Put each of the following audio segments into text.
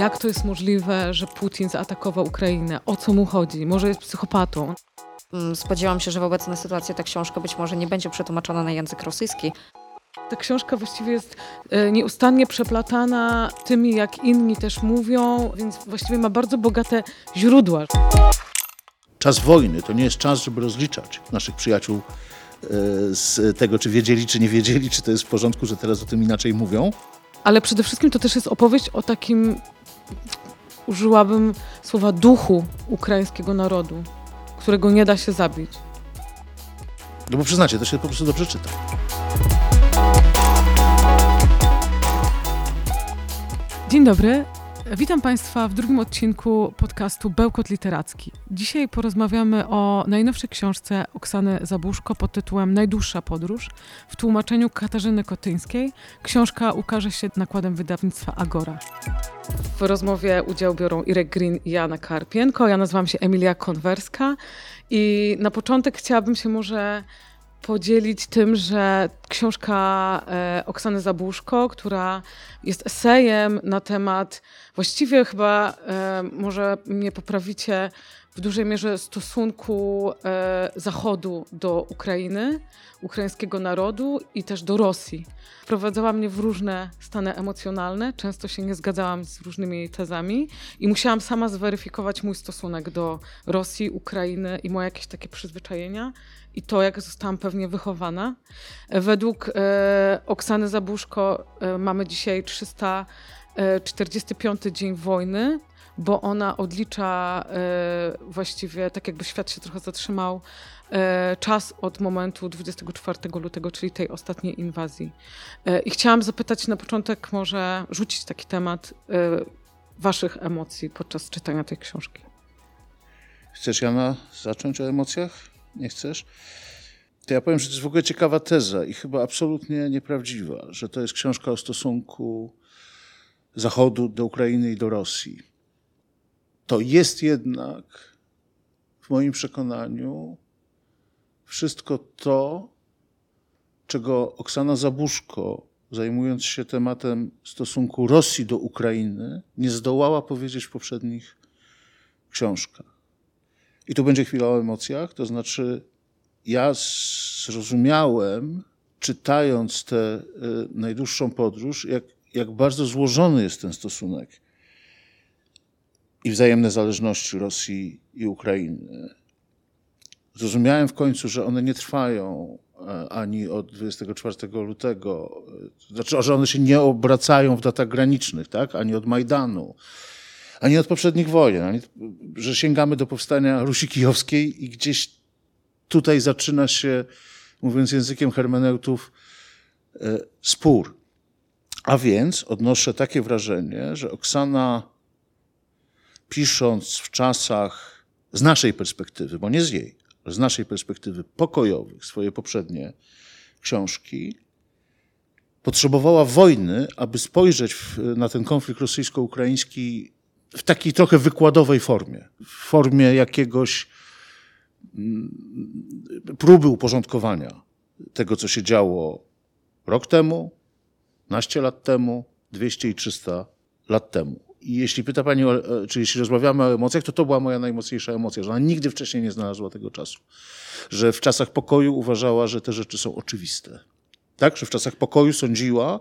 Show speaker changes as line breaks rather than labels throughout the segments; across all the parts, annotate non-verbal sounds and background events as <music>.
Jak to jest możliwe, że Putin zaatakował Ukrainę? O co mu chodzi? Może jest psychopatą?
Mm, Spodziewam się, że w obecnej sytuacji ta książka być może nie będzie przetłumaczona na język rosyjski.
Ta książka właściwie jest e, nieustannie przeplatana tymi, jak inni też mówią, więc właściwie ma bardzo bogate źródła.
Czas wojny to nie jest czas, żeby rozliczać naszych przyjaciół e, z tego, czy wiedzieli, czy nie wiedzieli, czy to jest w porządku, że teraz o tym inaczej mówią.
Ale przede wszystkim to też jest opowieść o takim, użyłabym słowa, duchu ukraińskiego narodu, którego nie da się zabić.
No bo przyznacie, to się po prostu dobrze czyta.
Dzień dobry. Witam Państwa w drugim odcinku podcastu Bełkot Literacki. Dzisiaj porozmawiamy o najnowszej książce Oksany Zabuszko pod tytułem Najdłuższa podróż w tłumaczeniu Katarzyny Kotyńskiej. Książka ukaże się nakładem wydawnictwa Agora. W rozmowie udział biorą Irek Green i Jana Karpienko. Ja nazywam się Emilia Konwerska i na początek chciałabym się może podzielić tym, że książka e, Oksany Zabuszko, która jest esejem na temat, właściwie chyba, e, może mnie poprawicie, w dużej mierze stosunku e, Zachodu do Ukrainy, ukraińskiego narodu i też do Rosji. Wprowadzała mnie w różne stany emocjonalne, często się nie zgadzałam z różnymi tezami i musiałam sama zweryfikować mój stosunek do Rosji, Ukrainy i moje jakieś takie przyzwyczajenia i to, jak zostałam pewnie wychowana. Według e, Oksany Zabuszko e, mamy dzisiaj 345 dzień wojny, bo ona odlicza e, właściwie, tak jakby świat się trochę zatrzymał, e, czas od momentu 24 lutego, czyli tej ostatniej inwazji. E, I chciałam zapytać na początek, może rzucić taki temat waszych emocji podczas czytania tej książki.
Chcesz, Jana, zacząć o emocjach? Nie chcesz? To ja powiem, że to jest w ogóle ciekawa teza i chyba absolutnie nieprawdziwa, że to jest książka o stosunku Zachodu do Ukrainy i do Rosji. To jest jednak, w moim przekonaniu, wszystko to, czego Oksana Zabuszko, zajmując się tematem stosunku Rosji do Ukrainy, nie zdołała powiedzieć w poprzednich książkach. I tu będzie chwila o emocjach, to znaczy ja zrozumiałem, czytając tę y, najdłuższą podróż, jak, jak bardzo złożony jest ten stosunek i wzajemne zależności Rosji i Ukrainy. Zrozumiałem w końcu, że one nie trwają e, ani od 24 lutego, e, znaczy, że one się nie obracają w datach granicznych, tak? ani od Majdanu, ani od poprzednich wojen, ani, że sięgamy do powstania Rusi Kijowskiej i gdzieś tutaj zaczyna się, mówiąc językiem hermeneutów, e, spór. A więc odnoszę takie wrażenie, że Oksana, pisząc w czasach z naszej perspektywy, bo nie z jej, ale z naszej perspektywy pokojowych, swoje poprzednie książki, potrzebowała wojny, aby spojrzeć w, na ten konflikt rosyjsko-ukraiński w takiej trochę wykładowej formie, w formie jakiegoś próby uporządkowania tego, co się działo rok temu, naście lat temu, 200 i 300 lat temu. I jeśli pyta Pani, o, czy jeśli rozmawiamy o emocjach, to to była moja najmocniejsza emocja, że ona nigdy wcześniej nie znalazła tego czasu. Że w czasach pokoju uważała, że te rzeczy są oczywiste. Tak? Że w czasach pokoju sądziła,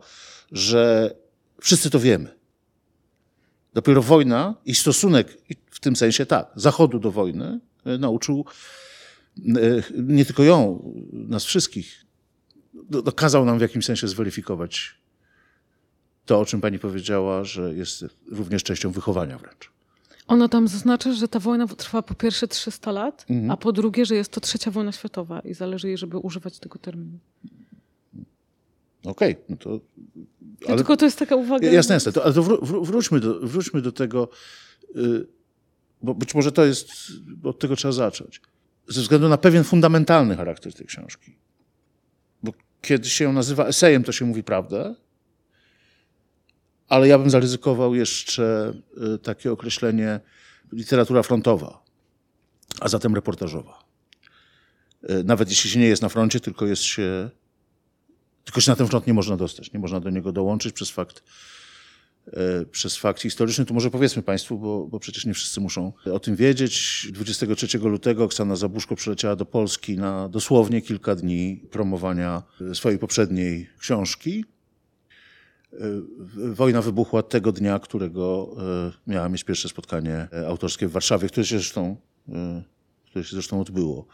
że wszyscy to wiemy. Dopiero wojna i stosunek, w tym sensie tak, Zachodu do wojny, nauczył nie tylko ją, nas wszystkich, dokazał nam w jakimś sensie zweryfikować to, o czym pani powiedziała, że jest również częścią wychowania wręcz.
Ona tam zaznacza, że ta wojna trwa po pierwsze 300 lat, mhm. a po drugie, że jest to trzecia wojna światowa i zależy jej, żeby używać tego terminu.
Okej, okay, no to.
Ale, tylko to jest taka uwaga.
Jasne, jasne. To, ale to wró wróćmy, do, wróćmy do tego, yy, bo być może to jest, od tego trzeba zacząć. Ze względu na pewien fundamentalny charakter tej książki. Bo kiedy się ją nazywa esejem, to się mówi prawdę, ale ja bym zaryzykował jeszcze y, takie określenie literatura frontowa, a zatem reportażowa. Y, nawet jeśli się nie jest na froncie, tylko jest się, tylko się na ten front nie można dostać, nie można do niego dołączyć przez fakt e, przez fakt historyczny, to może powiedzmy Państwu, bo, bo przecież nie wszyscy muszą o tym wiedzieć. 23 lutego Oksana Zabuszko przyleciała do Polski na dosłownie kilka dni promowania swojej poprzedniej książki. E, wojna wybuchła tego dnia, którego e, miała mieć pierwsze spotkanie autorskie w Warszawie, które się zresztą, które się zresztą odbyło.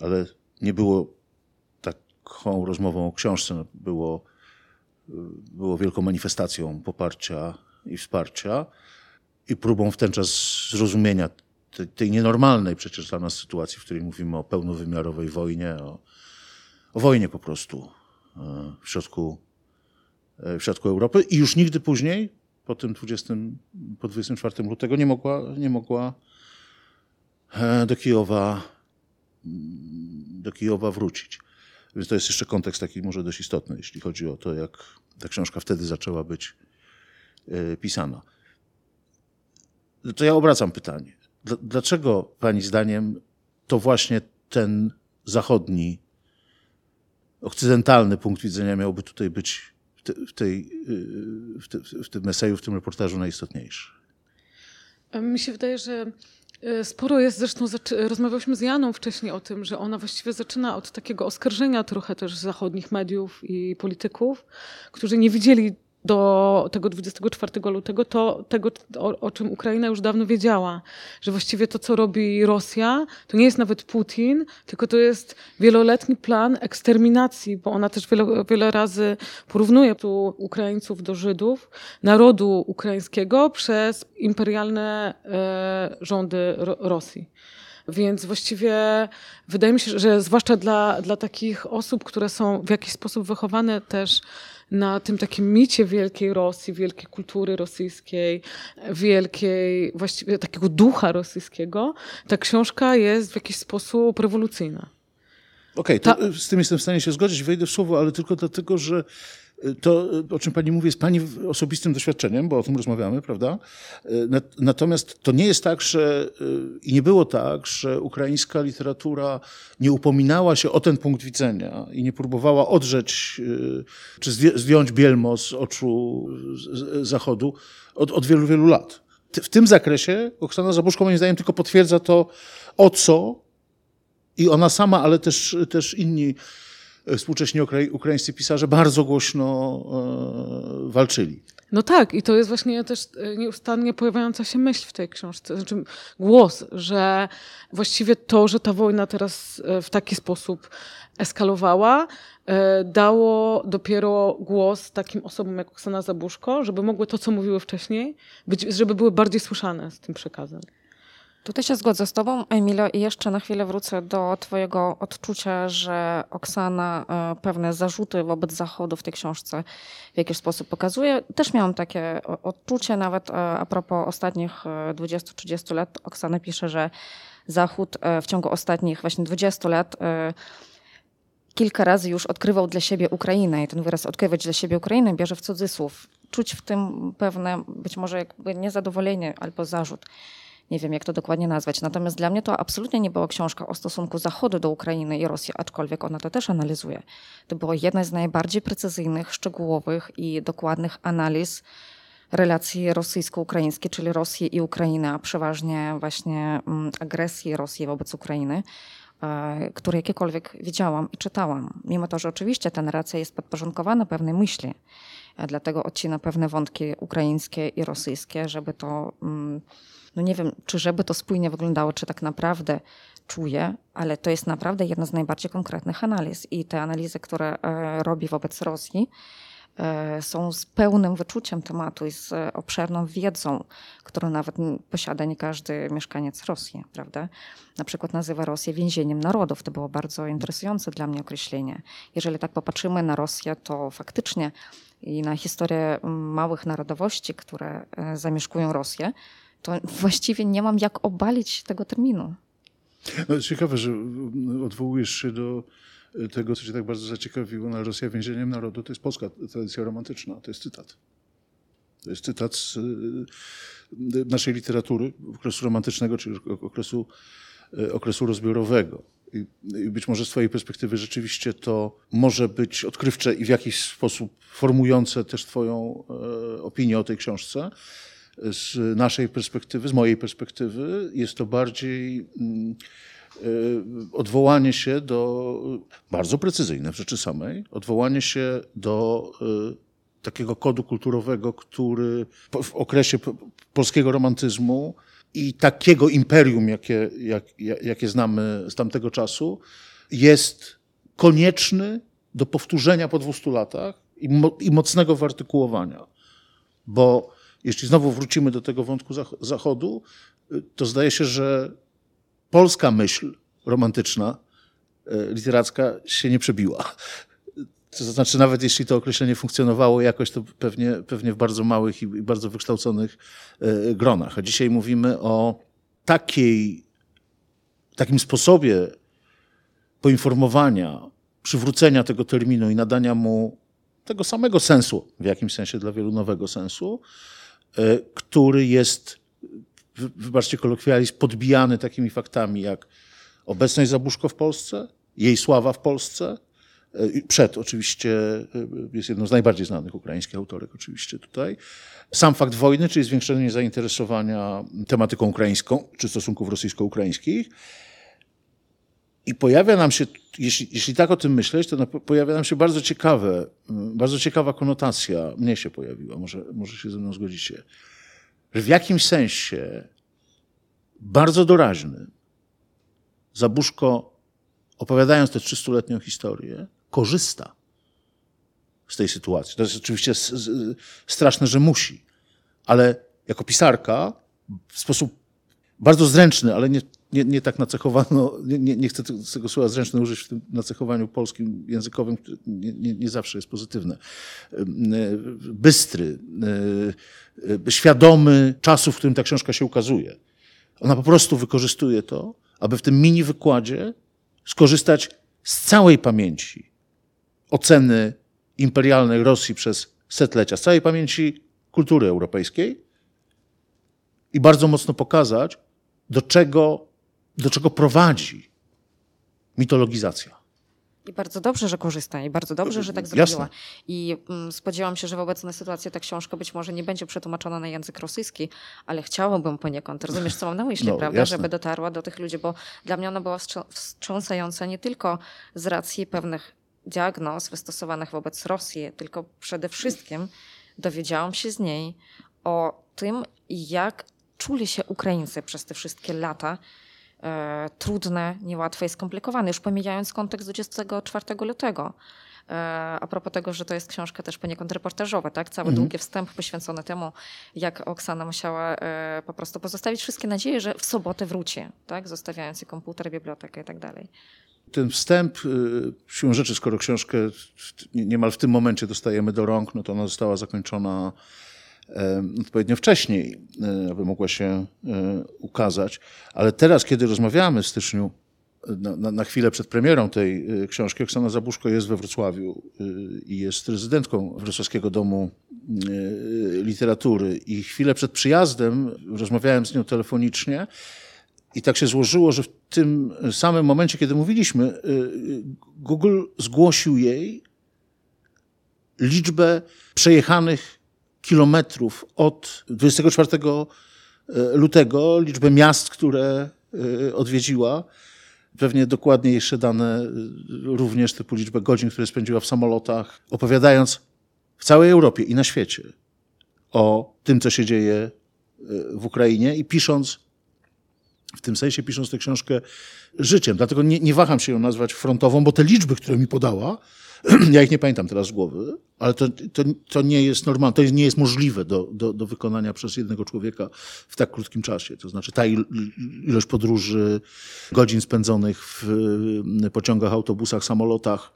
Ale nie było taką rozmową o książce, no, było było wielką manifestacją poparcia i wsparcia i próbą w ten czas zrozumienia tej, tej nienormalnej przecież dla nas sytuacji, w której mówimy o pełnowymiarowej wojnie, o, o wojnie po prostu e, w środku, e, w środku Europy i już nigdy później, po tym 20, po 24 lutego nie mogła, nie mogła e, do Kijowa, do Kijowa wrócić. Więc to jest jeszcze kontekst taki może dość istotny, jeśli chodzi o to, jak ta książka wtedy zaczęła być e, pisana. To ja obracam pytanie. Dlaczego Pani zdaniem to właśnie ten zachodni, okcydentalny punkt widzenia miałby tutaj być w, te, w, tej, e, w, te, w tym eseju, w tym reportażu najistotniejszy?
Mi się wydaje, że E, sporo jest, zresztą rozmawialiśmy z Janą wcześniej o tym, że ona właściwie zaczyna od takiego oskarżenia trochę też zachodnich mediów i polityków, którzy nie widzieli do tego 24 lutego to tego, o, o, czym Ukraina już dawno wiedziała, że właściwie to, co robi Rosja, to nie jest nawet Putin, tylko to jest wieloletni plan eksterminacji, bo ona też wiele, wiele razy porównuje tu Ukraińców do Żydów, narodu ukraińskiego przez imperialne e, rządy Ro Rosji. Więc właściwie wydaje mi się, że zwłaszcza dla, dla takich osób, które są w jakiś sposób wychowane też na tym takim micie wielkiej Rosji, wielkiej kultury rosyjskiej, wielkiej, właściwie takiego ducha rosyjskiego, ta książka jest w jakiś sposób rewolucyjna.
Okej, okay, z tym jestem w stanie się zgodzić, wejdę w słowo, ale tylko dlatego, że to, o czym pani mówi, jest pani osobistym doświadczeniem, bo o tym rozmawiamy, prawda? Natomiast to nie jest tak, że i nie było tak, że ukraińska literatura nie upominała się o ten punkt widzenia i nie próbowała odrzeć czy zdjąć bielmo z oczu Zachodu od, od wielu, wielu lat. W tym zakresie Oksana Zabuszko moim zdaniem tylko potwierdza to, o co i ona sama, ale też, też inni współcześni ukraińscy pisarze bardzo głośno e, walczyli.
No tak, i to jest właśnie też e, nieustannie pojawiająca się myśl w tej książce, znaczy głos, że właściwie to, że ta wojna teraz e, w taki sposób eskalowała, dało dopiero głos takim osobom jak Oksana Zabuszko, żeby mogły to, co mówiły wcześniej, być, żeby były bardziej słyszane z tym przekazem.
Tutaj się zgodzę z Tobą, Emilio, i jeszcze na chwilę wrócę do Twojego odczucia, że Oksana e, pewne zarzuty wobec Zachodu w tej książce w jakiś sposób pokazuje. Też miałam takie odczucie, nawet e, a propos ostatnich 20-30 e, lat. Oksana pisze, że Zachód w ciągu ostatnich właśnie 20 lat kilka razy już odkrywał dla siebie Ukrainę i ten wyraz odkrywać dla siebie Ukrainę bierze w cudzysłów. Czuć w tym pewne być może jakby niezadowolenie albo zarzut nie wiem jak to dokładnie nazwać. Natomiast dla mnie to absolutnie nie była książka o stosunku Zachodu do Ukrainy i Rosji, aczkolwiek ona to też analizuje. To była jedna z najbardziej precyzyjnych, szczegółowych i dokładnych analiz relacji rosyjsko-ukraińskie, czyli Rosji i Ukrainy, a przeważnie właśnie mm, agresji Rosji wobec Ukrainy, które jakiekolwiek widziałam i czytałam. Mimo to, że oczywiście ta narracja jest podporządkowana pewnej myśli, dlatego odcina pewne wątki ukraińskie i rosyjskie, żeby to mm, no nie wiem, czy żeby to spójnie wyglądało, czy tak naprawdę czuję, ale to jest naprawdę jedna z najbardziej konkretnych analiz. I te analizy, które e, robi wobec Rosji, e, są z pełnym wyczuciem tematu i z obszerną wiedzą, którą nawet posiada nie każdy mieszkaniec Rosji, prawda? Na przykład nazywa Rosję więzieniem narodów. To było bardzo interesujące dla mnie określenie. Jeżeli tak popatrzymy na Rosję, to faktycznie i na historię małych narodowości, które e, zamieszkują Rosję, to <laughs> właściwie nie mam jak obalić tego terminu.
No, ciekawe, że odwołujesz się do tego, co cię tak bardzo zaciekawiło, na Rosja więzieniem narodu, to jest polska tradycja romantyczna, to jest cytat. To jest cytat z y, naszej literatury, okresu romantycznego, czyli okresu, y, okresu rozbiorowego. I być może z Twojej perspektywy rzeczywiście to może być odkrywcze i w jakiś sposób formujące też Twoją e, opinię o tej książce. Z naszej perspektywy, z mojej perspektywy, jest to bardziej mm, odwołanie się do, bardzo precyzyjne w rzeczy samej, odwołanie się do e, takiego kodu kulturowego, który w okresie polskiego romantyzmu i takiego imperium, jakie, jak, jakie znamy z tamtego czasu, jest konieczny do powtórzenia po 200 latach i, mo, i mocnego wyartykułowania. Bo jeśli znowu wrócimy do tego wątku Zachodu, to zdaje się, że polska myśl romantyczna, e, literacka się nie przebiła. To znaczy, nawet jeśli to określenie funkcjonowało jakoś, to pewnie, pewnie w bardzo małych i bardzo wykształconych e, gronach. A dzisiaj mówimy o takiej, takim sposobie poinformowania, przywrócenia tego terminu i nadania mu tego samego sensu, w jakimś sensie dla wielu nowego sensu, e, który jest, wybaczcie kolokwializm, podbijany takimi faktami jak obecność Zabuszko w Polsce, jej sława w Polsce, E, przed oczywiście e, jest jedną z najbardziej znanych ukraińskich autorek oczywiście tutaj. Sam fakt wojny, czyli zwiększenie zainteresowania tematyką ukraińską, czy stosunków rosyjsko-ukraińskich. I pojawia nam się, jeśli, jeśli tak o tym myśleć, to pojawia nam się bardzo ciekawe, bardzo ciekawa konotacja, mnie się pojawiła, może, może się ze mną zgodzicie, że w jakimś sensie bardzo doraźny Zabuszko, opowiadając tę 300-letnią historię, korzysta z tej sytuacji. To jest oczywiście straszne, że musi, ale jako pisarka w sposób bardzo zręczny, ale nie, nie, nie tak nacechowano, nie, nie chcę tego słowa zręczny użyć w tym nacechowaniu polskim, językowym, które nie, nie, nie zawsze jest pozytywne. Bystry, e, świadomy czasu, w którym ta książka się ukazuje. Ona po prostu wykorzystuje to, aby w tym mini wykładzie skorzystać z całej pamięci oceny imperialnej Rosji przez setlecia, z całej pamięci kultury europejskiej i bardzo mocno pokazać, do czego, do czego prowadzi mitologizacja.
I bardzo dobrze, że korzysta i bardzo dobrze, że tak zrobiła. Jasne. I mm, spodziewam się, że w obecnej sytuacji ta książka być może nie będzie przetłumaczona na język rosyjski, ale chciałabym poniekąd, rozumiesz co mam na myśli, no, prawda, jasne. żeby dotarła do tych ludzi, bo dla mnie ona była wstrząsająca nie tylko z racji pewnych diagnoz wystosowanych wobec Rosji, tylko przede wszystkim dowiedziałam się z niej o tym, jak czuli się Ukraińcy przez te wszystkie lata e, trudne, niełatwe i skomplikowane, już pomijając kontekst 24 lutego. E, a propos tego, że to jest książka też poniekąd reportażowa, tak? Cały mhm. długi wstęp poświęcony temu, jak Oksana musiała e, po prostu pozostawić wszystkie nadzieje, że w sobotę wróci, tak? Zostawiając i komputer, bibliotekę i tak dalej.
Ten wstęp, siłą rzeczy, skoro książkę niemal w tym momencie dostajemy do rąk, no to ona została zakończona odpowiednio wcześniej, e, aby mogła się e, ukazać. Ale teraz, kiedy rozmawiamy w styczniu, na, na, chwilę przed premierą tej e, książki, Oksana Zabuszko jest we Wrocławiu i jest rezydentką Wrocławskiego Domu Literatury. I chwilę przed przyjazdem rozmawiałem z nią telefonicznie i tak się złożyło, że w tym samym momencie, kiedy mówiliśmy, Google zgłosił jej liczbę przejechanych kilometrów od 24 e, lutego, liczbę miast, które e, odwiedziła, pewnie dokładnie jeszcze dane e, również typu liczbę godzin, które spędziła w samolotach, opowiadając w całej Europie i na świecie o tym, co się dzieje w Ukrainie i pisząc, w tym sensie pisząc tę książkę życiem. Dlatego nie, nie waham się ją nazwać frontową, bo te liczby, które mi podała, <clears throat> ja ich nie pamiętam teraz z głowy, ale to, to, to nie jest normalne, to nie jest możliwe do, do, do wykonania przez jednego człowieka w tak krótkim czasie. To znaczy ta ilość podróży, godzin spędzonych w pociągach, autobusach, samolotach,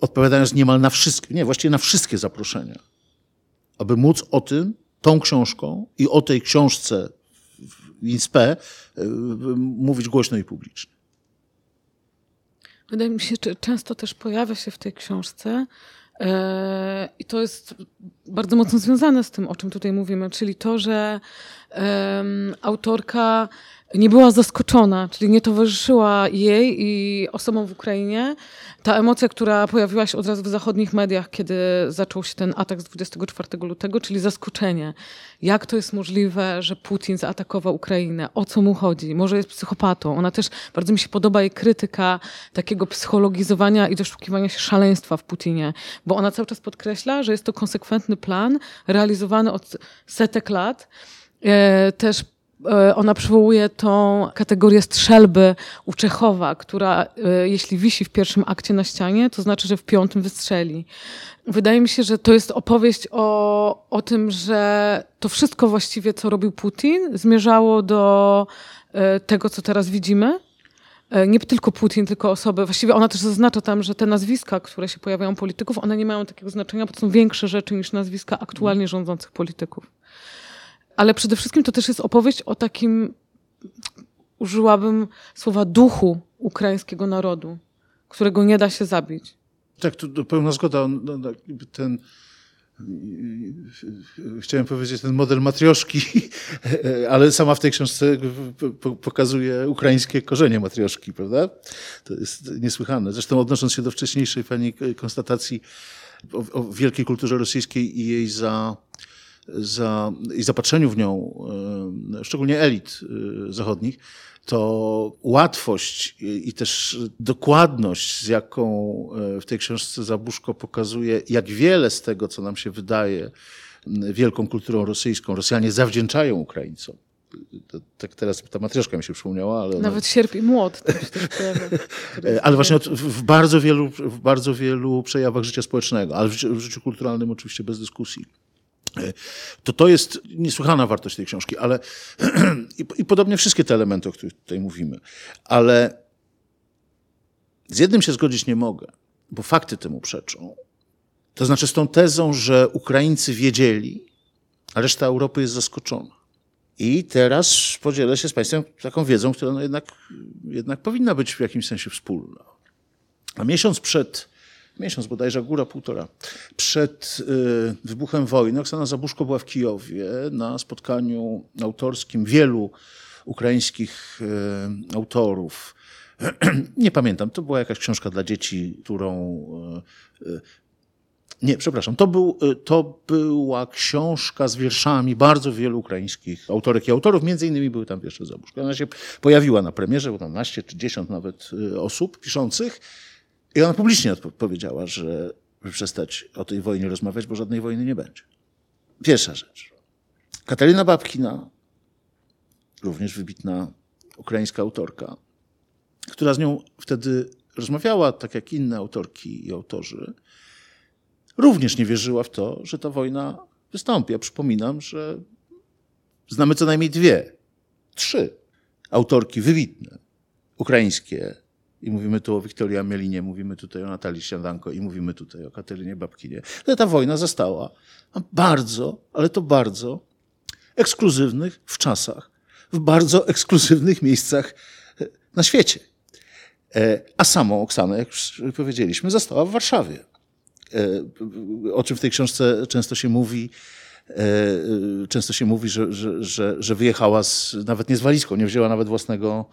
odpowiadając niemal na wszystkie, nie, właściwie na wszystkie zaproszenia, aby móc o tym, tą książką i o tej książce w INSPE mówić głośno i publicznie.
Wydaje mi się, że często też pojawia się w tej książce e, i to jest bardzo mocno związane z tym, o czym tutaj mówimy, czyli to, że autorka nie była zaskoczona, czyli nie towarzyszyła jej i osobom w Ukrainie ta emocja, która pojawiła się od razu w zachodnich mediach, kiedy zaczął się ten atak z 24 lutego, czyli zaskoczenie. Jak to jest możliwe, że Putin zaatakował Ukrainę? O co mu chodzi? Może jest psychopatą? Ona też, bardzo mi się podoba jej krytyka takiego psychologizowania i doszukiwania się szaleństwa w Putinie, bo ona cały czas podkreśla, że jest to konsekwentny plan realizowany od setek lat. E, też ona przywołuje tą kategorię strzelby u Czechowa, która e, jeśli wisi w pierwszym akcie na ścianie, to znaczy, że w piątym wystrzeli. Wydaje mi się, że to jest opowieść o, o tym, że to wszystko właściwie, co robił Putin, zmierzało do e, tego, co teraz widzimy. Nie tylko Putin, tylko osoby. Właściwie ona też zaznacza tam, że te nazwiska, które się pojawiają polityków, one nie mają takiego znaczenia, bo to są większe rzeczy niż nazwiska aktualnie rządzących polityków. Ale przede wszystkim to też jest opowieść o takim, użyłabym słowa, duchu ukraińskiego narodu, którego nie da się zabić.
Tak, tu pełna zgoda. No, no, ten, chciałem powiedzieć, ten model matrioszki, <laughs> ale sama w tej książce pokazuje ukraińskie korzenie matrioszki, prawda? To jest niesłychane. Zresztą odnosząc się do wcześniejszej pani konstatacji o, o wielkiej kulturze rosyjskiej i jej za za, i zapatrzeniu w nią, e, szczególnie elit e, zachodnich, to łatwość i też dokładność, z jaką e, w tej książce Zabuszko pokazuje, jak wiele z tego, co nam się wydaje wielką kulturą rosyjską, Rosjanie zawdzięczają Ukraińcom. Tak teraz ta matrioszka mi się przypomniała, ale...
Nawet sierp i młot też, też pojawia. <laughs>
Ale właśnie w bardzo, wielu, w bardzo wielu przejawach życia społecznego, ale w w życiu kulturalnym oczywiście bez dyskusji to to jest niesłychana wartość tej książki, ale <clears throat> i, i podobnie wszystkie te elementy, o których tutaj mówimy. Ale z jednym się zgodzić nie mogę, bo fakty temu przeczą. To znaczy z tą tezą, że Ukraińcy wiedzieli, a reszta Europy jest zaskoczona. I teraz podzielę się z Państwem taką wiedzą, która no jednak, jednak powinna być w jakimś sensie wspólna. A miesiąc przed miesiąc bodajże, góra półtora. Przed y, wybuchem wojny Oksana Zabuszko była w Kijowie na spotkaniu autorskim wielu ukraińskich y, autorów. <clears throat> Nie pamiętam, to była jakaś książka dla dzieci, którą. Y, nie, przepraszam, to, był, to była książka z wierszami bardzo wielu ukraińskich autorek i autorów, między innymi były tam wiersze Zabuszko. Ona się pojawiła na premierze, było tam naście czy dziesiąt nawet osób piszących. I ona publicznie powiedziała, że przestać o tej wojnie rozmawiać, bo żadnej wojny nie będzie. Pierwsza rzecz. Katarina Babkina, również wybitna ukraińska autorka, która z nią wtedy rozmawiała, tak jak inne autorki i autorzy, również nie wierzyła w to, że ta wojna wystąpi. Ja przypominam, że znamy co najmniej dwie, trzy autorki wybitne, ukraińskie, i mówimy tu o Wiktorii Amelinie, mówimy tutaj o Natalii Śniadanko i mówimy tutaj o Katerynie Babkinie. Ale ta wojna została bardzo, ale to bardzo ekskluzywnych w czasach, w bardzo ekskluzywnych miejscach e, na świecie. E, a samą Oksanę, jak już powiedzieliśmy, została w Warszawie. E, o czym w tej książce często się mówi, często się mówi, że, że, że, że wyjechała z, nawet nie z walizką, nie wzięła nawet własnego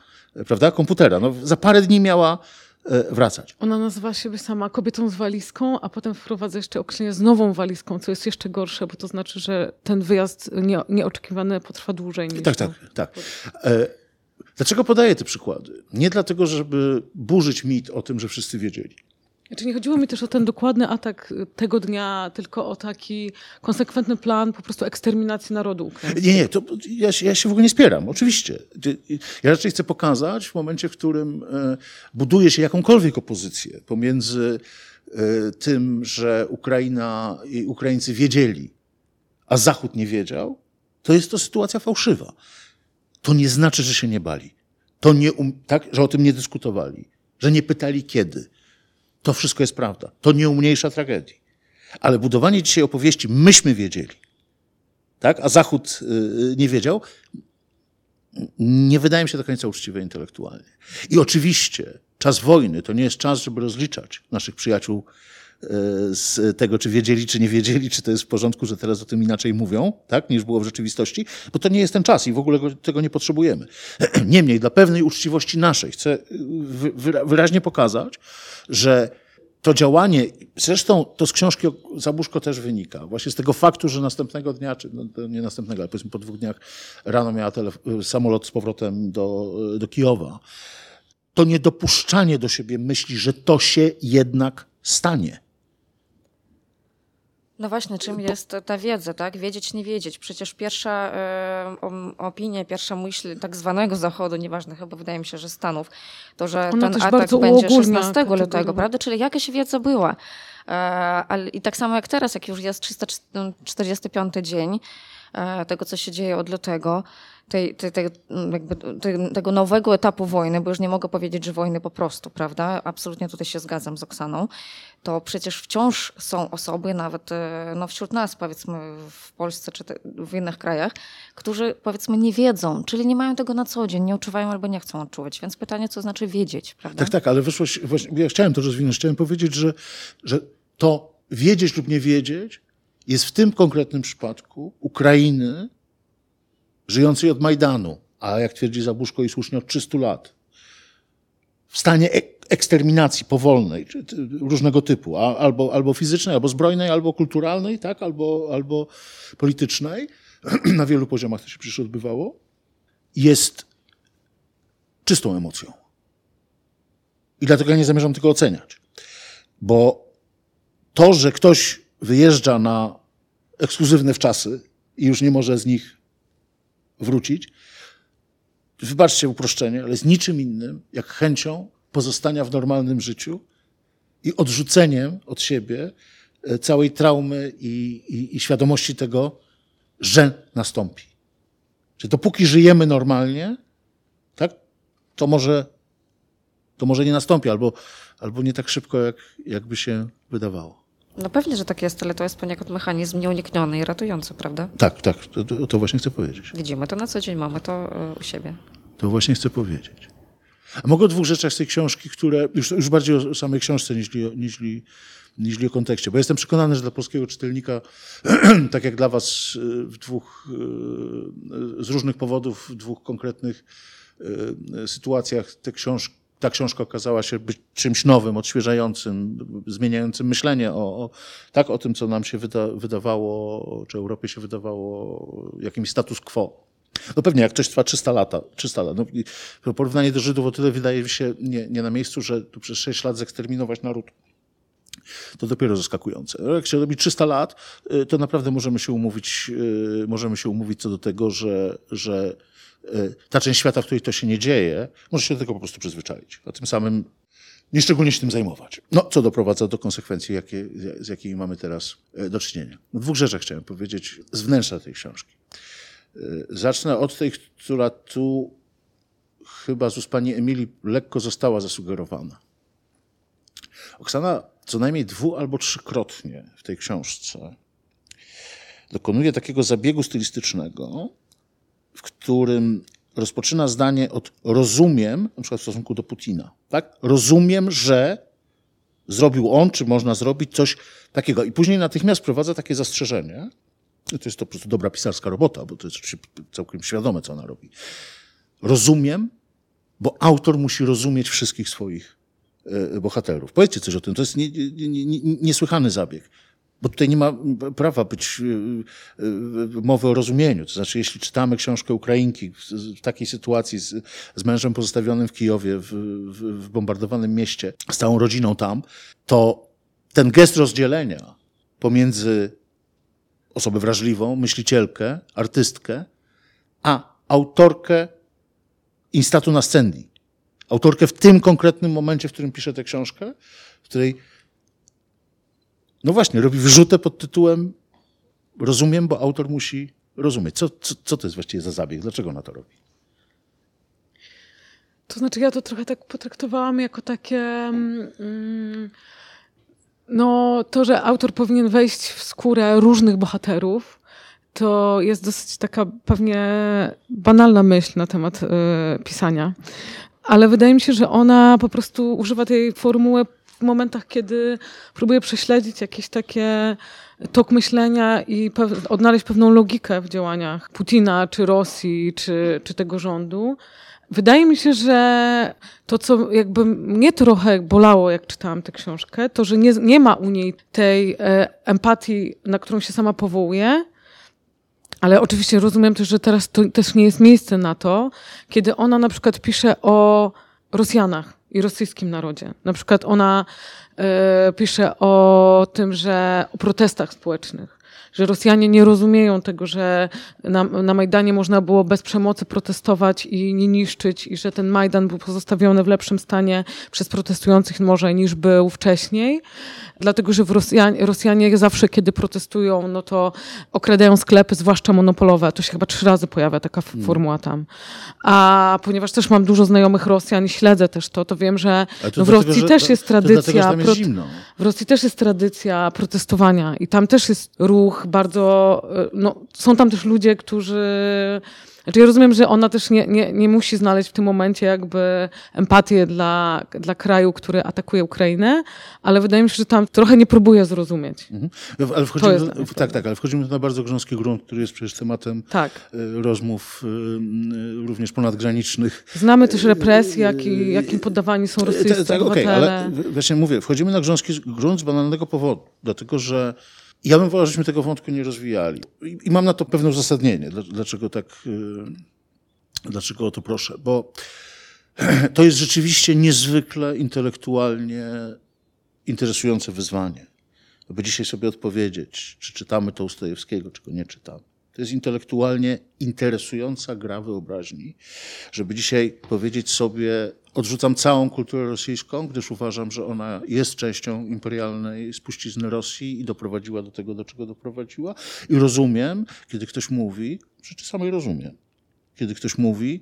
prawda, komputera. No, za parę dni miała e, wracać.
Ona nazywa siebie sama kobietą z walizką, a potem wprowadza jeszcze określenie z nową walizką, co jest jeszcze gorsze, bo to znaczy, że ten wyjazd nie, nieoczekiwany potrwa dłużej niż...
Tak, tak, tak. E, dlaczego podaję te przykłady? Nie dlatego, żeby burzyć mit o tym, że wszyscy wiedzieli.
Znaczy nie chodziło mi też o ten dokładny atak tego dnia, tylko o taki konsekwentny plan po prostu eksterminacji narodu ukraińskiego.
Nie, nie, to ja, ja się w ogóle nie spieram, oczywiście. Ja raczej chcę pokazać w momencie, w którym e, buduje się jakąkolwiek opozycję pomiędzy e, tym, że Ukraina i Ukraińcy wiedzieli, a Zachód nie wiedział, to jest to sytuacja fałszywa. To nie znaczy, że się nie bali. To nie, um, tak, że o tym nie dyskutowali, że nie pytali kiedy to wszystko jest prawda. To nie umniejsza tragedii. Ale budowanie dzisiaj opowieści, myśmy wiedzieli, tak? a Zachód y, nie wiedział, nie wydaje mi się do końca uczciwe intelektualnie. I oczywiście czas wojny to nie jest czas, żeby rozliczać naszych przyjaciół z tego, czy wiedzieli, czy nie wiedzieli, czy to jest w porządku, że teraz o tym inaczej mówią, tak, niż było w rzeczywistości, bo to nie jest ten czas i w ogóle tego nie potrzebujemy. <clears throat> Niemniej, dla pewnej uczciwości naszej chcę wyraźnie pokazać, że to działanie, zresztą to z książki Zabuszko też wynika, właśnie z tego faktu, że następnego dnia, czy no, nie następnego, ale powiedzmy po dwóch dniach rano miała samolot z powrotem do, do Kijowa, to niedopuszczanie do siebie myśli, że to się jednak stanie.
No właśnie, czym jest ta wiedza, tak? Wiedzieć, nie wiedzieć. Przecież pierwsza e, opinia, pierwsza myśl tak zwanego Zachodu, nieważne, chyba wydaje mi się, że Stanów, to, że Ona ten atak będzie 16 lutego, prawda? Czyli jakaś wiedza była. E, ale, I tak samo jak teraz, jak już jest 345 dzień e, tego, co się dzieje od lutego, tej, tej, tej, tego nowego etapu wojny, bo już nie mogę powiedzieć, że wojny po prostu, prawda? Absolutnie tutaj się zgadzam z Oksaną. To przecież wciąż są osoby, nawet e, no, wśród nas, powiedzmy w Polsce czy w innych krajach, którzy powiedzmy nie wiedzą, czyli nie mają tego na co dzień, nie odczuwają albo nie chcą odczuwać. Więc pytanie, co znaczy wiedzieć, prawda?
Tak, tak, ale wyszło, ja chciałem to rozwinąć, chciałem powiedzieć, że, że to wiedzieć lub nie wiedzieć jest w tym konkretnym przypadku Ukrainy żyjącej od Majdanu, a jak twierdzi Zabuszko i słusznie od 300 lat, w stanie eksterminacji powolnej, różnego typu, albo, albo fizycznej, albo zbrojnej, albo kulturalnej, tak, albo, albo politycznej, <clears throat> na wielu poziomach to się przecież odbywało, jest czystą emocją. I dlatego ja nie zamierzam tego oceniać. Bo to, że ktoś wyjeżdża na ekskluzywne wczasy i już nie może z nich wrócić, wybaczcie uproszczenie, ale z niczym innym, jak chęcią pozostania w normalnym życiu i odrzuceniem od siebie e, całej traumy i, i, i świadomości tego, że nastąpi. Że dopóki żyjemy normalnie, tak, to może, to może nie nastąpi, albo, albo nie tak szybko, jak, jakby się wydawało.
No pewnie, że tak jest, ale to jest poniekąd mechanizm nieunikniony i ratujący, prawda?
Tak, tak, to, to, właśnie chcę powiedzieć.
Widzimy to na co dzień, mamy to e, u siebie.
To właśnie chcę powiedzieć. A mogę o dwóch rzeczach z tej książki, które już, już bardziej o samej książce niż, niż, niż o kontekście. Bo jestem przekonany, że dla polskiego czytelnika, <clears throat> tak jak dla was e, w dwóch, e, z różnych powodów, w dwóch konkretnych sytuacjach te książki, ta książka okazała się być czymś nowym, odświeżającym, zmieniającym myślenie o, o, tak, o tym, co nam się wyda, wydawało, czy Europie się wydawało jakimś status quo. No pewnie, jak coś trwa 300 lat, 300 lat. No, porównanie do Żydów o tyle wydaje się nie, nie na miejscu, że tu przez 6 lat zeksterminować naród to dopiero zaskakujące. Jak się robi 300 lat, y, to naprawdę możemy się umówić, y, możemy się umówić co do tego, że, że ta część świata, w której to się nie dzieje, może się do tego po prostu przyzwyczaić. A tym samym nieszczególnie się tym zajmować. No, co doprowadza do konsekwencji, jakie, z jakimi mamy teraz y, do czynienia. No, dwóch rzeczach chciałem powiedzieć z wnętrza tej książki. Y, zacznę od tej, która tu chyba z ust pani Emilii lekko została zasugerowana. Oksana co najmniej dwu albo trzykrotnie w tej książce dokonuje takiego zabiegu stylistycznego, w którym rozpoczyna zdanie od rozumiem, na przykład w stosunku do Putina, tak? Rozumiem, że zrobił on, czy można zrobić coś takiego. I później natychmiast wprowadza takie zastrzeżenie. To jest to po prostu dobra pisarska robota, bo to jest całkiem świadome, co ona robi. Rozumiem, bo autor musi rozumieć wszystkich swoich e, bohaterów. Powiedzcie coś o tym. To jest nie, nie, nie, niesłychany zabieg. Bo tutaj nie ma prawa być y, y, mowy o rozumieniu. To znaczy, jeśli czytamy książkę Ukrainki w takiej sytuacji z, z mężem pozostawionym w Kijowie, w, w, w bombardowanym mieście, z całą rodziną tam, to ten gest rozdzielenia pomiędzy osobę wrażliwą, myślicielkę, artystkę, a autorkę instatu na scendi. Autorkę w tym konkretnym momencie, w którym pisze tę książkę, w której no właśnie, robi wrzutę pod tytułem Rozumiem, bo autor musi rozumieć. Co, co, co to jest właściwie za zabieg? Dlaczego ona to robi?
To znaczy, ja to trochę tak potraktowałam jako takie. Mm, no, to, że autor powinien wejść w skórę różnych bohaterów, to jest dosyć taka pewnie banalna myśl na temat y, pisania. Ale wydaje mi się, że ona po prostu używa tej formuły w momentach, kiedy próbuję prześledzić jakieś takie tok myślenia i odnaleźć pewną logikę w działaniach Putina, czy Rosji, czy, czy tego rządu. Wydaje mi się, że to, co jakby mnie trochę bolało, jak czytałam tę książkę, to, że nie, nie ma u niej tej e, empatii, na którą się sama powołuje, ale oczywiście rozumiem też, że teraz to też nie jest miejsce na to, kiedy ona na przykład pisze o Rosjanach i rosyjskim narodzie. Na przykład ona y, pisze o tym, że o protestach społecznych że Rosjanie nie rozumieją tego, że na, na Majdanie można było bez przemocy protestować i nie niszczyć, i że ten Majdan był pozostawiony w lepszym stanie przez protestujących może niż był wcześniej. Dlatego, że w Rosjanie, Rosjanie zawsze, kiedy protestują, no to okradają sklepy, zwłaszcza monopolowe. To się chyba trzy razy pojawia taka hmm. formuła tam. A ponieważ też mam dużo znajomych Rosjan i śledzę też to, to wiem, że no w Rosji też jest tradycja.
Dlatego, jest
w Rosji też jest tradycja protestowania i tam też jest ruch bardzo. E, no, są tam też ludzie, którzy znaczy ja rozumiem, że ona też nie, nie, nie musi znaleźć w tym momencie jakby empatię dla, dla kraju, który atakuje Ukrainę, ale wydaje mi się, że tam trochę nie próbuje zrozumieć. Mhm.
Ale wchodzimy, tak, tak, ale wchodzimy na bardzo grząski grunt, który jest przecież tematem
tak.
E, rozmów e, również ponadgranicznych.
Znamy też represje, jaki, jakim poddawani są rosyjscy tak,
okay, ale właśnie mówię, wchodzimy na grząski grunt z banalnego powodu, dlatego że ja bym wolał, żebyśmy tego wątku nie rozwijali. I, I, mam na to pewne uzasadnienie, dlaczego tak, yy, dlaczego o to proszę. Bo <clears throat> to jest rzeczywiście niezwykle intelektualnie interesujące wyzwanie. By dzisiaj sobie odpowiedzieć, czy czytamy to Ustojewskiego, czy go nie czytamy. To jest intelektualnie interesująca gra wyobraźni, żeby dzisiaj powiedzieć sobie, odrzucam całą kulturę rosyjską, gdyż uważam, że ona jest częścią imperialnej spuścizny Rosji i doprowadziła do tego, do czego doprowadziła. I rozumiem, kiedy ktoś mówi, rzeczy samej rozumiem, kiedy ktoś mówi,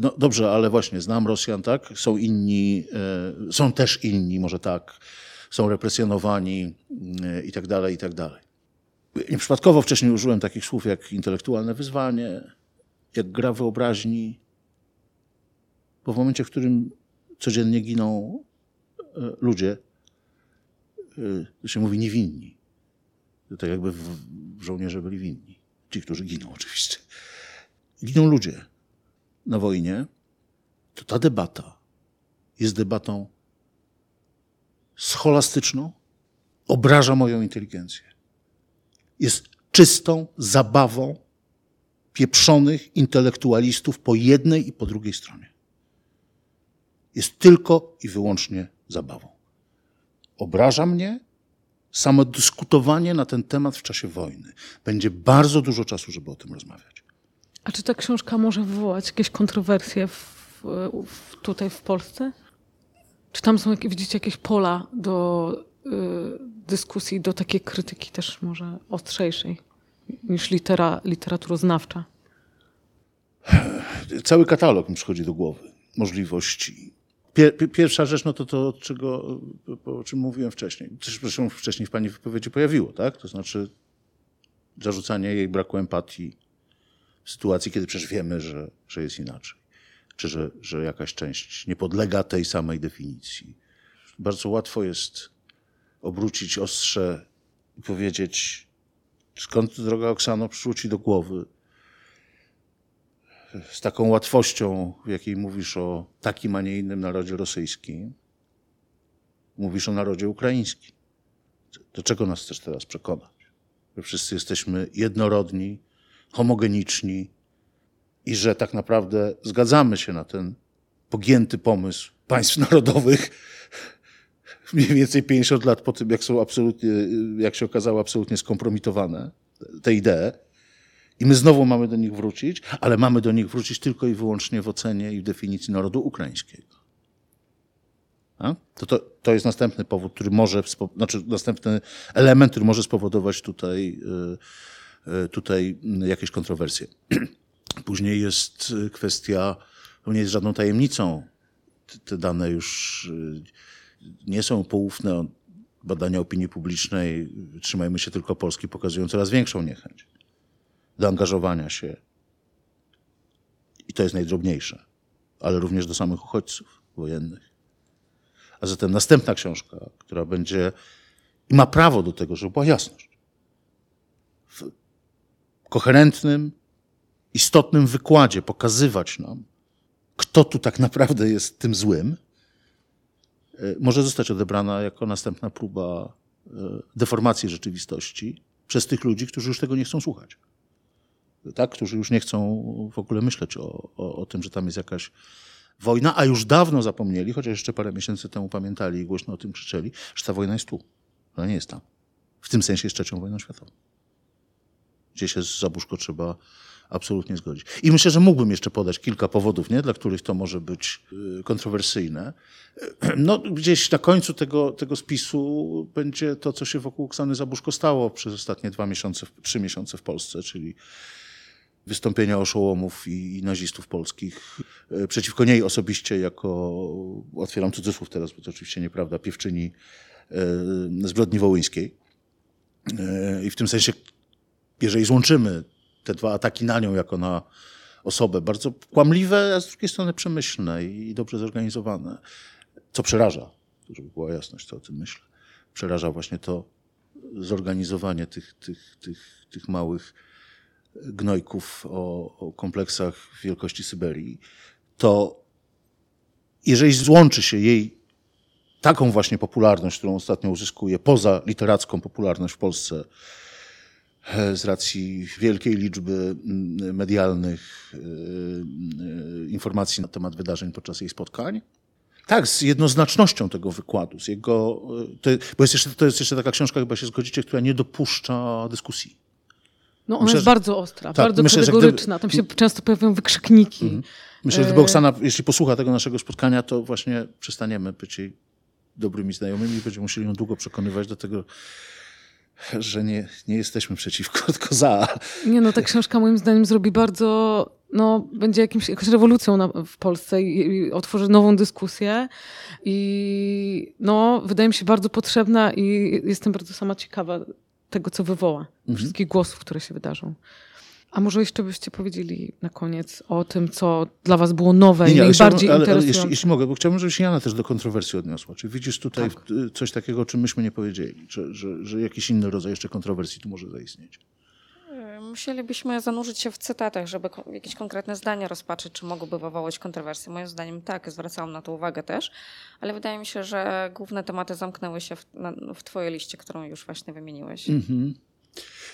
no dobrze, ale właśnie znam Rosjan, tak, są inni, e, są też inni, może tak, są represjonowani e, i tak dalej, i tak dalej. Nieprzypadkowo wcześniej użyłem takich słów jak intelektualne wyzwanie, jak gra wyobraźni, bo w momencie, w którym codziennie giną e, ludzie, e, to się mówi niewinni. To tak jakby żołnierze byli winni. Ci, którzy giną <laughs> oczywiście. Giną ludzie na wojnie, to ta debata jest debatą scholastyczną, obraża moją inteligencję. Jest czystą zabawą pieprzonych intelektualistów po jednej i po drugiej stronie jest tylko i wyłącznie zabawą. Obraża mnie samo dyskutowanie na ten temat w czasie wojny. Będzie bardzo dużo czasu, żeby o tym rozmawiać.
A czy ta książka może wywołać jakieś kontrowersje w, w, tutaj w Polsce? Czy tam są, widzicie, jakieś pola do y, dyskusji, do takiej krytyki też może ostrzejszej niż litera, literaturoznawcza?
Cały katalog mi przychodzi do głowy możliwości Pierwsza rzecz, no to to, czego, o czym mówiłem wcześniej. Zresztą wcześniej w Pani wypowiedzi pojawiło, tak? To znaczy zarzucanie jej braku empatii w sytuacji, kiedy przecież wiemy, że, że jest inaczej. Czy że, że jakaś część nie podlega tej samej definicji. Bardzo łatwo jest obrócić ostrze i powiedzieć, skąd droga Oksano przyszło ci do głowy, z taką łatwością, w jakiej mówisz o takim, a nie innym narodzie rosyjskim, mówisz o narodzie ukraińskim. Do czego nas chcesz teraz przekonać? Że wszyscy jesteśmy jednorodni, homogeniczni i że tak naprawdę zgadzamy się na ten pogięty pomysł państw <laughs> narodowych mniej więcej 50 lat po tym, jak są absolutnie, jak się okazało, absolutnie skompromitowane, te idee, i my znowu mamy do nich wrócić, ale mamy do nich wrócić tylko i wyłącznie w ocenie i w definicji narodu ukraińskiego. To, to, to jest następny powód, który może, znaczy następny element, który może spowodować tutaj, y, y, tutaj jakieś kontrowersje. <clears throat> Później jest kwestia, to nie jest żadną tajemnicą. Te dane już y, nie są poufne. Badania opinii publicznej, trzymajmy się tylko Polski, pokazują coraz większą niechęć do angażowania się. I to jest najdrobniejsze, ale również do samych uchodźców wojennych. A zatem następna książka, która będzie i ma prawo do tego, żeby była jasność. W koherentnym, istotnym wykładzie pokazywać nam, kto tu tak naprawdę jest tym złym, e, może zostać odebrana jako następna próba e, deformacji rzeczywistości przez tych ludzi, którzy już tego nie chcą słuchać. Tak? Którzy już nie chcą w ogóle myśleć o, o, o tym, że tam jest jakaś wojna, a już dawno zapomnieli, chociaż jeszcze parę miesięcy temu pamiętali i głośno o tym krzyczeli, że ta wojna jest tu. Ona nie jest tam. W tym sensie jest trzecią wojną światową. Gdzie się z Zabuszko trzeba absolutnie zgodzić. I myślę, że mógłbym jeszcze podać kilka powodów, nie? dla których to może być y, kontrowersyjne. <clears throat> No, gdzieś na końcu tego, tego spisu będzie to, co się wokół Oksany Zabuszko stało przez ostatnie dwa miesiące, trzy miesiące w Polsce, czyli wystąpienia oszołomów i, i nazistów polskich y, przeciwko niej osobiście jako, otwieram cudzysłów teraz, bo to oczywiście nieprawda, piewczyni y, zbrodni wołyńskiej. I w tym sensie, jeżeli złączymy te dwa ataki na nią jako na osobę, bardzo kłamliwe, a z drugiej strony przemyślne i dobrze zorganizowane, co przeraża, żeby była jasność, co o tym myślę. Przeraża właśnie to zorganizowanie tych, tych, tych, tych małych gnojków o, o kompleksach wielkości Syberii. To jeżeli złączy się jej taką właśnie popularność, którą ostatnio uzyskuje, poza literacką popularność w Polsce, z racji wielkiej liczby mm, medialnych y, y, informacji na temat wydarzeń podczas jej spotkań. Tak, z jednoznacznością tego wykładu, z jego, to, bo jest jeszcze, to jest jeszcze taka książka, chyba się zgodzicie, która nie dopuszcza dyskusji.
No ona myślę, jest bardzo ostra, tak, bardzo myślę, kategoryczna. Gdyby, Tam się często pojawiają wykrzykniki. Mhm.
Myślę, że gdyby Oksana, jeśli posłucha tego naszego spotkania, to właśnie przestaniemy być jej dobrymi znajomymi i będziemy musieli ją długo przekonywać do tego, że nie, nie jesteśmy przeciwko, <laughs> tylko za.
Nie, no ta książka moim zdaniem zrobi bardzo, no będzie jakimś, jakąś rewolucją na, w Polsce i, i, otworzy nową dyskusję i no wydaje mi się bardzo potrzebna i jestem bardzo sama ciekawa tego, co wywoła, mhm. wszystkich głosów, które się wydarzą. A może jeszcze byście powiedzieli na koniec o tym, co dla was było nowe nie, nie, i najbardziej ale, interesujące?
Ale jeśli, jeśli, mogę, bo chciałbym, żebyś Jana też do kontrowersji odniosła. Czy widzisz tutaj tak. coś takiego, o czym myśmy nie powiedzieli? Że, że, że jakiś inny rodzaj jeszcze kontrowersji tu może zaistnieć?
Musielibyśmy zanurzyć się w cytatach, żeby jakieś konkretne zdania rozpatrzyć, czy mogłyby wywołać kontrowersje. Moim zdaniem tak, zwracałam na to uwagę też, ale wydaje mi się, że główne tematy zamknęły się w, na, w twojej liście, którą już właśnie wymieniłeś. Mhm.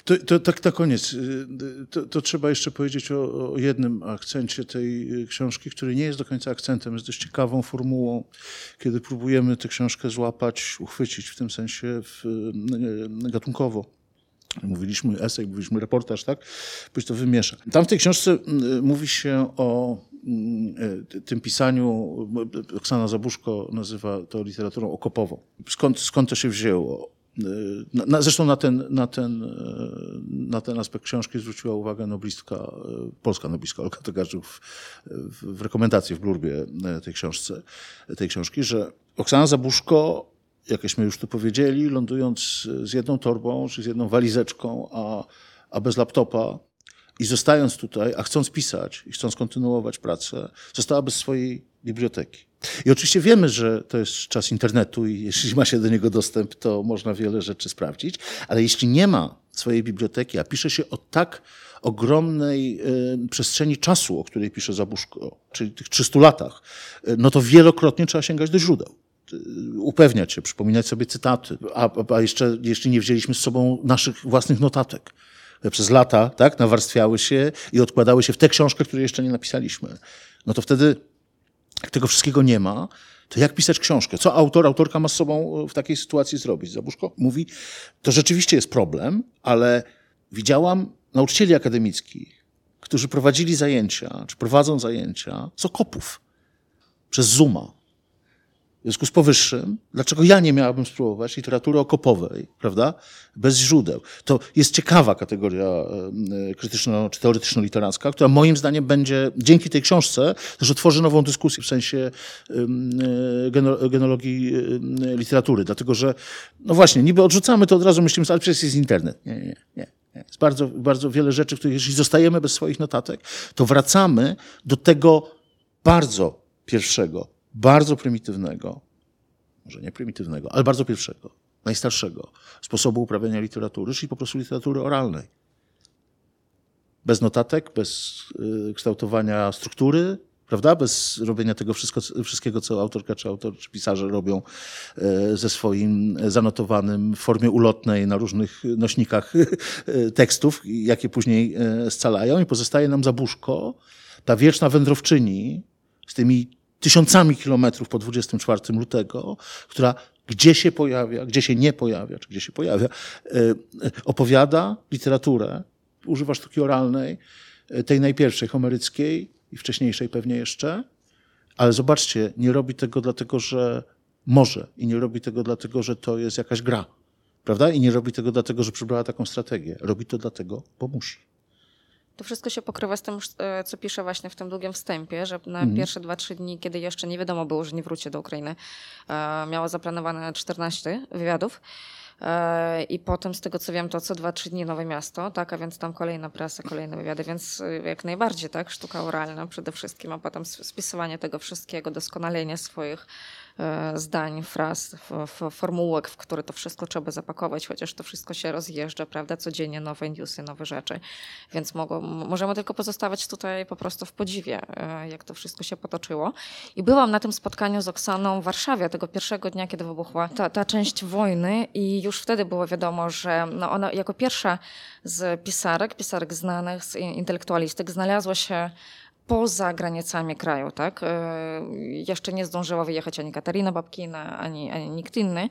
To, to, tak na koniec. Y, to, to trzeba jeszcze powiedzieć o, o, jednym akcencie tej y, książki, który nie jest do końca akcentem, jest dość ciekawą formułą, kiedy próbujemy tę książkę złapać, uchwycić w tym sensie w, y, gatunkowo. Mówiliśmy esej, mówiliśmy reportaż, tak? Pójdź to wymiesza. Tam w tej książce mówi się o tym pisaniu, Oksana Zabuszko nazywa to literaturą okopową. Skąd, skąd to się wzięło? Na, zresztą na ten, na, ten, na ten aspekt książki zwróciła uwagę noblistka, polska noblistka Olga w, w rekomendacji w blurbie tej, książce, tej książki, że Oksana Zabuszko, jakśmy już tu powiedzieli, lądując z jedną torbą czy z jedną walizeczką, a, a bez laptopa i zostając tutaj, a chcąc pisać i chcąc kontynuować pracę, została bez swojej biblioteki. I oczywiście wiemy, że to jest czas internetu i jeśli ma się do niego dostęp, to można wiele rzeczy sprawdzić, ale jeśli nie ma swojej biblioteki, a pisze się o tak ogromnej y, przestrzeni czasu, o której pisze Zabuszko, czyli tych 300 latach, y, no to wielokrotnie trzeba sięgać do źródeł upewniać się, przypominać sobie cytaty, a, a jeszcze, jeszcze nie wzięliśmy z sobą naszych własnych notatek. Przez lata tak, nawarstwiały się i odkładały się w tę książkę, której jeszcze nie napisaliśmy. No to wtedy jak tego wszystkiego nie ma, to jak pisać książkę? Co autor, autorka ma z sobą w takiej sytuacji zrobić? Zabuszko mówi, to rzeczywiście jest problem, ale widziałam nauczycieli akademickich, którzy prowadzili zajęcia, czy prowadzą zajęcia z okopów przez Zuma. W związku z powyższym, dlaczego ja nie miałabym spróbować literatury okopowej, prawda? Bez źródeł. To jest ciekawa kategoria e, krytyczno czy teoretyczno-literacka, która moim zdaniem będzie dzięki tej książce też otworzy nową dyskusję w sensie e, genologii literatury. Dlatego, że no właśnie, niby odrzucamy to od razu, myślimy, ale przecież jest internet. Nie, nie. nie. Jest bardzo, bardzo wiele rzeczy, których jeśli zostajemy bez swoich notatek, to wracamy do tego bardzo pierwszego, bardzo prymitywnego, może nie prymitywnego, ale bardzo pierwszego, najstarszego sposobu uprawiania literatury, czyli po prostu literatury oralnej. Bez notatek, bez y, kształtowania struktury, prawda? Bez robienia tego wszystko, wszystkiego, co autorka czy autor czy pisarze robią e, ze swoim zanotowanym w formie ulotnej na różnych nośnikach e, <laughs> tekstów, jakie później scalają i pozostaje nam zabuszko, ta wieczna wędrowczyni z tymi tysiącami kilometrów po 24 lutego, która gdzie się pojawia, gdzie się nie pojawia, czy gdzie się pojawia, opowiada literaturę, używa sztuki oralnej, tej najpierwszej, homeryckiej, i wcześniejszej pewnie jeszcze, ale zobaczcie, nie robi tego dlatego, że może i nie robi tego dlatego, że to jest jakaś gra, prawda? I nie robi tego dlatego, że przybrała taką strategię. Robi to dlatego, bo musi.
To wszystko się pokrywa z tym, e, co pisze właśnie w tym długim wstępie, że na mhm. pierwsze dwa, trzy dni, kiedy jeszcze nie wiadomo było, że nie wróci do Ukrainy, e, miała zaplanowane 14 wywiadów. E, I potem, z tego co wiem, to co dwa, trzy dni Nowe Miasto, tak, a więc tam kolejna prasa, kolejne wywiady, więc jak najbardziej, tak, sztuka oralna przede wszystkim, a potem spisywanie tego wszystkiego, doskonalenie swoich zdań, fraz, formułek, w które to wszystko trzeba zapakować, chociaż to wszystko się rozjeżdża, prawda? Codziennie nowe newsy, nowe rzeczy. Więc mogą, możemy tylko pozostawać tutaj po prostu w podziwie, e, jak to wszystko się potoczyło. I byłam na tym spotkaniu z Oksaną w Warszawie tego pierwszego dnia, kiedy wybuchła ta, ta część wojny i już wtedy było wiadomo, że no ona jako pierwsza z pisarek, pisarek znanych, z intelektualistek znalazła się poza granicami kraju, tak? E, jeszcze nie zdążyła wyjechać ani Katarina Babkina, ani, ani nikt inny.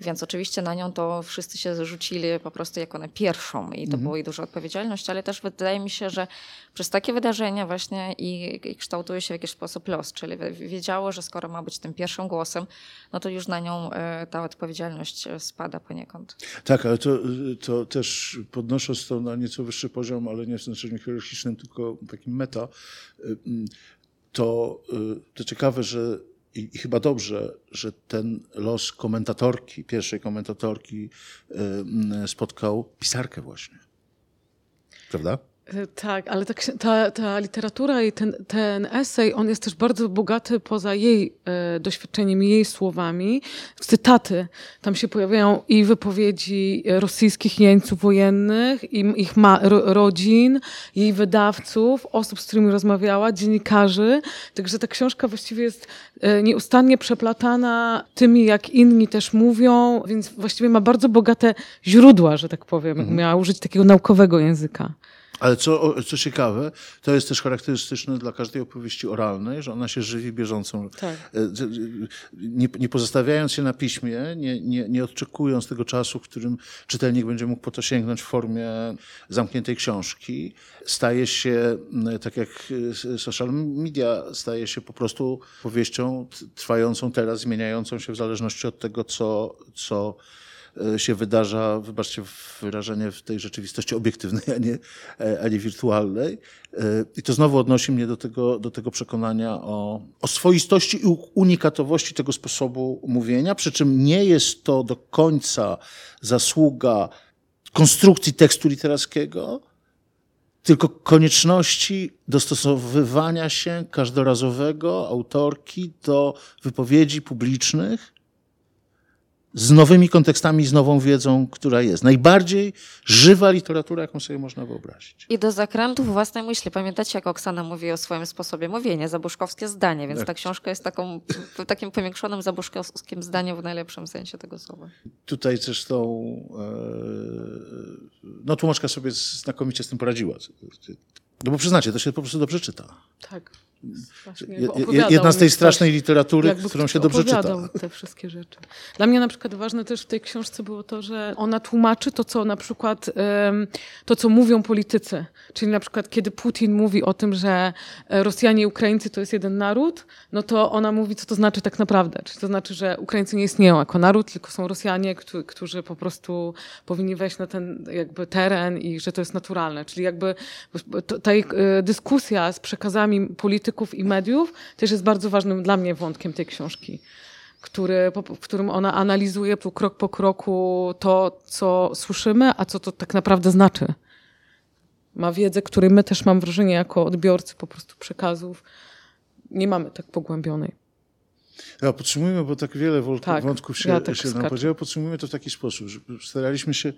Więc oczywiście na nią to wszyscy się rzucili po prostu jako na pierwszą i to mhm. było jej duża odpowiedzialność, ale też wydaje mi się, że przez takie wydarzenia właśnie i, i kształtuje się w jakiś sposób los, czyli wiedziało, że skoro ma być tym pierwszym głosem, no to już na nią e, ta odpowiedzialność e, spada poniekąd.
Tak, ale to, to też podnosząc to na nieco wyższy poziom, ale nie w znaczeniu hierarchicznym, tylko takim meta, y, to, to ciekawe, że i, i, chyba dobrze, że ten los komentatorki, pierwszej komentatorki y, spotkał pisarkę właśnie. Prawda?
E, tak, ale ta, ta, ta, literatura i ten, ten esej, on jest też bardzo bogaty poza jej e, doświadczeniem, jej słowami. Cytaty. Tam się pojawiają i wypowiedzi rosyjskich jeńców wojennych, i ich ma, ro, rodzin, jej wydawców, osób, z którymi rozmawiała, dziennikarzy. Także ta książka właściwie jest e, nieustannie przeplatana tymi, jak inni też mówią, więc właściwie ma bardzo bogate źródła, że tak powiem. Mhm. Miała użyć takiego naukowego języka.
Ale co, co ciekawe, to jest też charakterystyczne dla każdej opowieści oralnej, że ona się żywi bieżącą. Tak. E, nie, nie, pozostawiając się na piśmie, nie, nie, nie odczekując tego czasu, w którym czytelnik będzie mógł po to sięgnąć w formie zamkniętej książki, staje się, tak jak e, social media, staje się po prostu powieścią trwającą teraz, zmieniającą się w zależności od tego, co, co E, się wydarza, wybaczcie wyrażenie, w tej rzeczywistości obiektywnej, a nie, e, a nie wirtualnej. E, I to znowu odnosi mnie do tego, do tego przekonania o, o swoistości i unikatowości tego sposobu mówienia, przy czym nie jest to do końca zasługa konstrukcji tekstu literackiego, tylko konieczności dostosowywania się każdorazowego autorki do wypowiedzi publicznych z nowymi kontekstami, z nową wiedzą, która jest. Najbardziej żywa literatura, jaką sobie można wyobrazić.
I do zakrętów własnej myśli. Pamiętacie, jak Oksana mówi o swoim sposobie mówienia, zabuszkowskie zdanie, więc tak. ta książka jest taką, takim powiększonym zabuszkowskim zdaniem w najlepszym sensie tego słowa.
Tutaj zresztą e, no tłumaczka sobie znakomicie z tym poradziła. No bo przyznacie, to się po prostu dobrze czyta.
Tak.
Jedna z tej strasznej literatury, którą się dobrze czyta.
te wszystkie rzeczy. Dla mnie na przykład ważne też w tej książce było to, że ona tłumaczy to, co na przykład to, co mówią politycy. Czyli na przykład, kiedy Putin mówi o tym, że e, Rosjanie i Ukraińcy to jest jeden naród, no to ona mówi, co to znaczy tak naprawdę. Czyli to znaczy, że Ukraińcy nie istnieją jako naród, tylko są Rosjanie, którzy po prostu powinni wejść na ten jakby teren i że to jest naturalne. Czyli jakby ta e, dyskusja z przekazami polityków polityków i mediów też jest bardzo ważnym dla mnie wątkiem tej książki, który, w którym ona analizuje tu krok po kroku to, co słyszymy, a co to tak naprawdę znaczy. Ma wiedzę, której my też mam wrażenie jako odbiorcy po prostu przekazów nie mamy tak pogłębionej.
Ja podsumujmy, bo tak wiele wol-
Tak,
wątków się,
ja tak
się nam podziało. Podsumujmy to w taki sposób, że staraliśmy się,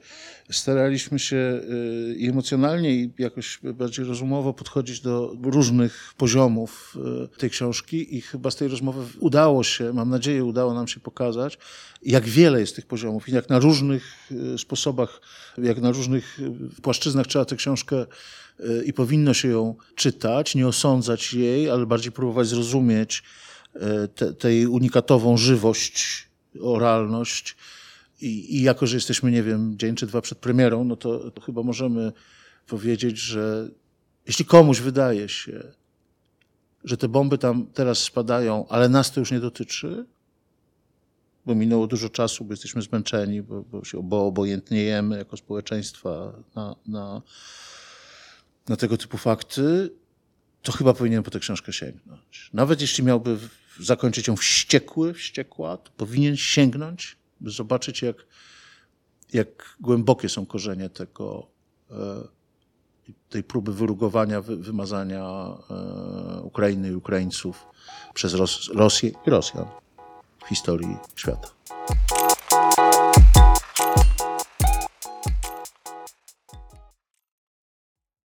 staraliśmy się y, i emocjonalnie i jakoś bardziej rozumowo podchodzić do różnych poziomów y, tej książki i chyba z tej rozmowy udało się, mam nadzieję, udało nam się pokazać, jak wiele jest tych poziomów i jak na różnych y, sposobach, jak na różnych płaszczyznach trzeba tę książkę i powinno się ją czytać, nie osądzać jej, ale bardziej próbować zrozumieć te, tej unikatową żywość, oralność. I, I jako, że jesteśmy, nie wiem, dzień czy dwa przed premierą, no to, to chyba możemy powiedzieć, że jeśli komuś wydaje się, że te bomby tam teraz spadają, ale nas to już nie dotyczy, bo minęło dużo czasu, bo jesteśmy zmęczeni, bo, bo, się, bo obojętniejemy jako społeczeństwa na, na, na tego typu fakty, to chyba powinien po tę książkę sięgnąć. Nawet jeśli miałby zakończyć ją wściekły, wściekła, to powinien sięgnąć, by zobaczyć, jak, jak głębokie są korzenie tego, e, tej próby wyrugowania, wy, wymazania e, Ukrainy i Ukraińców przez Ros Rosję i Rosjan w historii świata.